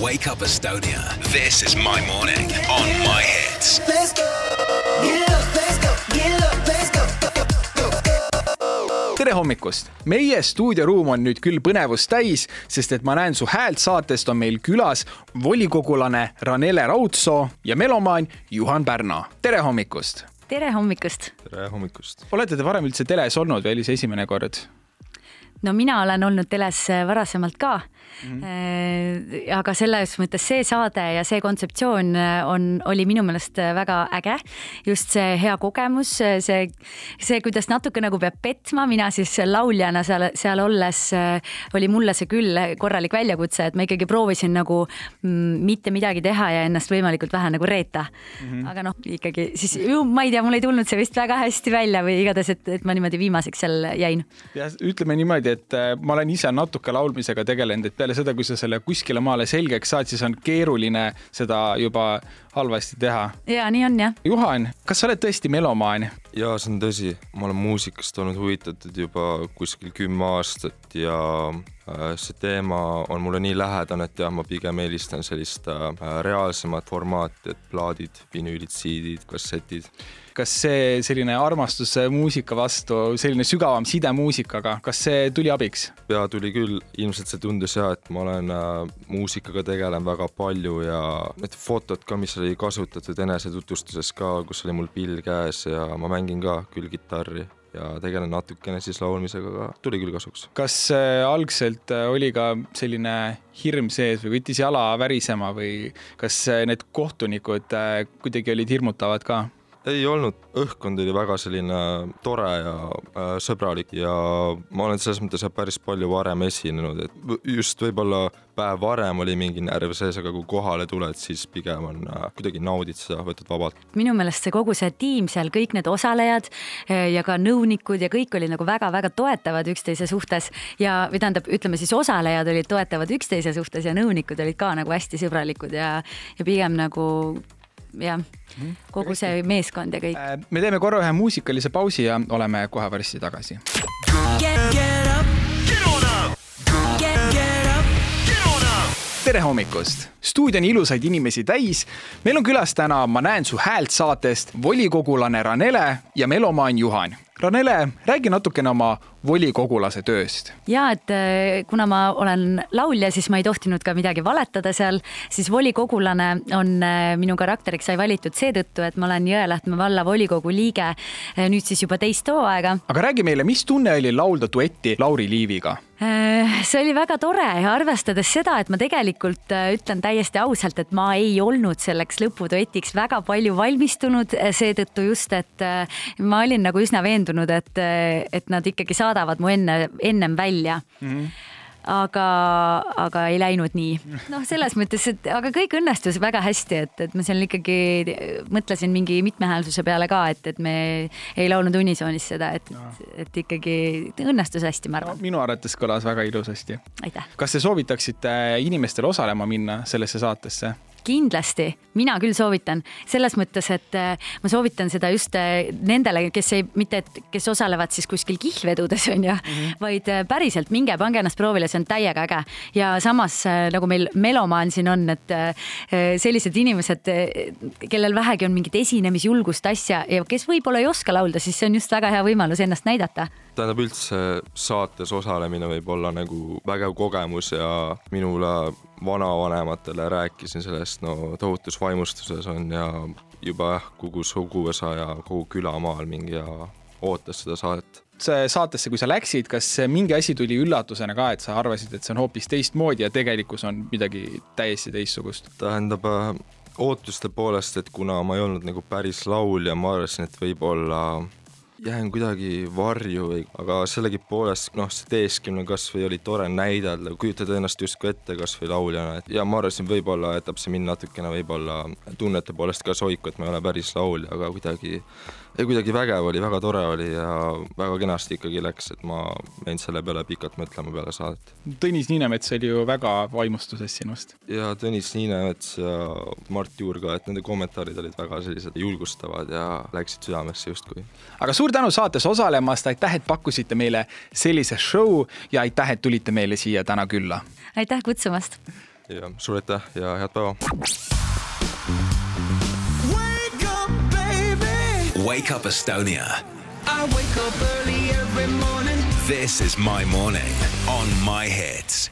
Wake Up Estonia. This is my morning on my hits. Let's go. Get up, let's go. Get up, let's go. tere hommikust! meie stuudioruum on nüüd küll põnevust täis, sest et ma näen su häält saatest on meil külas volikogulane Ranele Raudsoo ja melomaan Juhan Pärna. tere hommikust! tere hommikust! tere hommikust! olete te varem üldse teles olnud või oli see esimene kord? no mina olen olnud teles varasemalt ka mm. -hmm. Aga selles mõttes see saade ja see kontseptsioon on, oli minu meelest väga äge. just see hea kogemus, see, see, kuidas natuke nagu peab petma, mina siis lauljana seal, seal olles oli mulle see küll korralik väljakutse, et ma ikkagi proovisin nagu mm, mitte midagi teha ja ennast võimalikult vähe nagu reeta mm. -hmm. aga noh, ikkagi siis ma ei tea, mul ei tulnud see vist väga hästi välja või igatahes, et, et ma niimoodi viimaseks seal jäin. jah, ütleme niimoodi, et ma olen ise natuke laulmisega tegelenud, et peale seda, kui sa selle kuskile maale selgeks saad, siis on keeruline seda juba halvasti teha. ja nii on jah. Juhan, kas sa oled tõesti melomaan? Ja see on tõsi, ma olen muusikast olnud huvitatud juba kuskil kümme aastat ja äh, see teema on mulle nii lähedane, et jah, ma pigem eelistan sellist äh, reaalsemat formaati, et plaadid, vinüülid, CD-d, kassetid. Kas see selline armastus muusika vastu, selline sügavam side muusikaga, kas see tuli abiks? ja tuli küll, ilmselt see tundus ja, et ma olen äh, muusikaga tegelen väga palju ja need fotod ka, mis oli kasutatud enesetutvustuses ka, kus oli mul pill käes ja ma mängin ka küll kitarri ja tegelen natukene siis laulmisega, aga tuli küll kasuks. kas äh, algselt äh, oli ka selline hirm sees või võttis jala värisema või kas äh, need kohtunikud kuidagi olid hirmutavad ka? Ei olnud, õhkkond oli väga selline tore ja äh, sõbralik ja ma olen selles mõttes päris palju varem esinenud, et just võib-olla päev varem oli mingi närv sees, aga kui kohale tuled, siis pigem on äh, kuidagi naudid seda, võtad vabalt. minu meelest see kogu see tiim seal, kõik need osalejad äh, ja ka nõunikud ja kõik olid nagu väga-väga toetavad üksteise suhtes ja, või tähendab, ütleme siis osalejad olid toetavad üksteise suhtes ja nõunikud olid ka nagu hästi sõbralikud ja, ja pigem nagu jah, kogu see meeskond ja kõik. Äh, me teeme korra ühe muusikalise pausi ja oleme kohe varsti tagasi. tere hommikust! stuudio on ilusaid inimesi täis. meil on külas täna Ma näen su häält saatest volikogulane Ranele ja melomaan Juhan. Ranele, räägi natukene oma volikogulase tööst. ja et äh, kuna ma olen laulja, siis ma ei tohtinud ka midagi valetada seal, siis volikogulane on äh, minu karakteriks sai valitud seetõttu, et ma olen Jõelähtme valla volikogu liige äh, nüüd siis juba teist hooaega. aga räägi meile, mis tunne oli laulda duetti Lauri Liiviga? see oli väga tore ja arvestades seda, et ma tegelikult ütlen täiesti ausalt, et ma ei olnud selleks lõpuduetiks väga palju valmistunud, seetõttu just, et ma olin nagu üsna veendunud, et, et nad ikkagi saadavad mu enne, ennem välja mm. -hmm aga, aga ei läinud nii. noh, selles mõttes, et aga kõik õnnestus väga hästi, et, et ma seal ikkagi mõtlesin mingi mitmehäälsuse peale ka, et, et me ei laulnud unisoonis seda, et no., et ikkagi õnnestus hästi, ma arvan no,. minu arvates kõlas väga ilusasti. kas te soovitaksite inimestel osalema minna sellesse saatesse? Kindlasti, mina küll soovitan selles mõttes, et äh, ma soovitan seda just äh, nendele, kes ei, mitte et kes osalevad siis kuskil kihlvedudes on ju mm, -hmm. vaid äh, päriselt minge, pange ennast proovile, see on täiega äge. ja samas nagu meil melomaan siin on, et sellised inimesed, kellel vähegi on mingit esinemisjulgust asja ja kes võib-olla ei oska laulda, siis see on just väga hea võimalus ennast näidata. tähendab üldse saates osalemine võib olla nagu vägev kogemus ja minule vanavanematele rääkisin sellest, no tohutus vaimustuses on ja juba jah, kogu suguvõsa ja kogu külamaal mingi ja ootas seda saadet saatesse, kui sa läksid, kas mingi asi tuli üllatusena ka, et sa arvasid, et see on hoopis teistmoodi ja tegelikkus on midagi täiesti teistsugust? tähendab äh, ootuste poolest, et kuna ma ei olnud nagu päris laulja, ma arvasin, et võib-olla jään kuidagi varju või, aga sellegipoolest noh, see teesklemine kasvõi oli tore näidelda, kujutada ennast justkui ette kasvõi lauljana, et ja ma arvasin, võib-olla jätab see mind natukene võib-olla tunnete poolest ka soiku, et ma ei ole päris laulja, aga kuidagi ja kuidagi vägev oli, väga tore oli ja väga kenasti ikkagi läks, et ma jäin selle peale pikalt mõtlema peale saadet. Tõnis Niinemets oli ju väga vaimustuses sinust. ja Tõnis Niinemets ja Mart Juur ka, et nende kommentaarid olid väga sellised julgustavad ja läksid südamesse justkui. aga suur tänu saates osalemast, aitäh, et pakkusite meile sellise show ja aitäh, et tulite meile siia täna külla. aitäh kutsumast ja suur aitäh ja head päeva! Wake Up Estonia. I wake up early every morning. This is my morning on My Hits.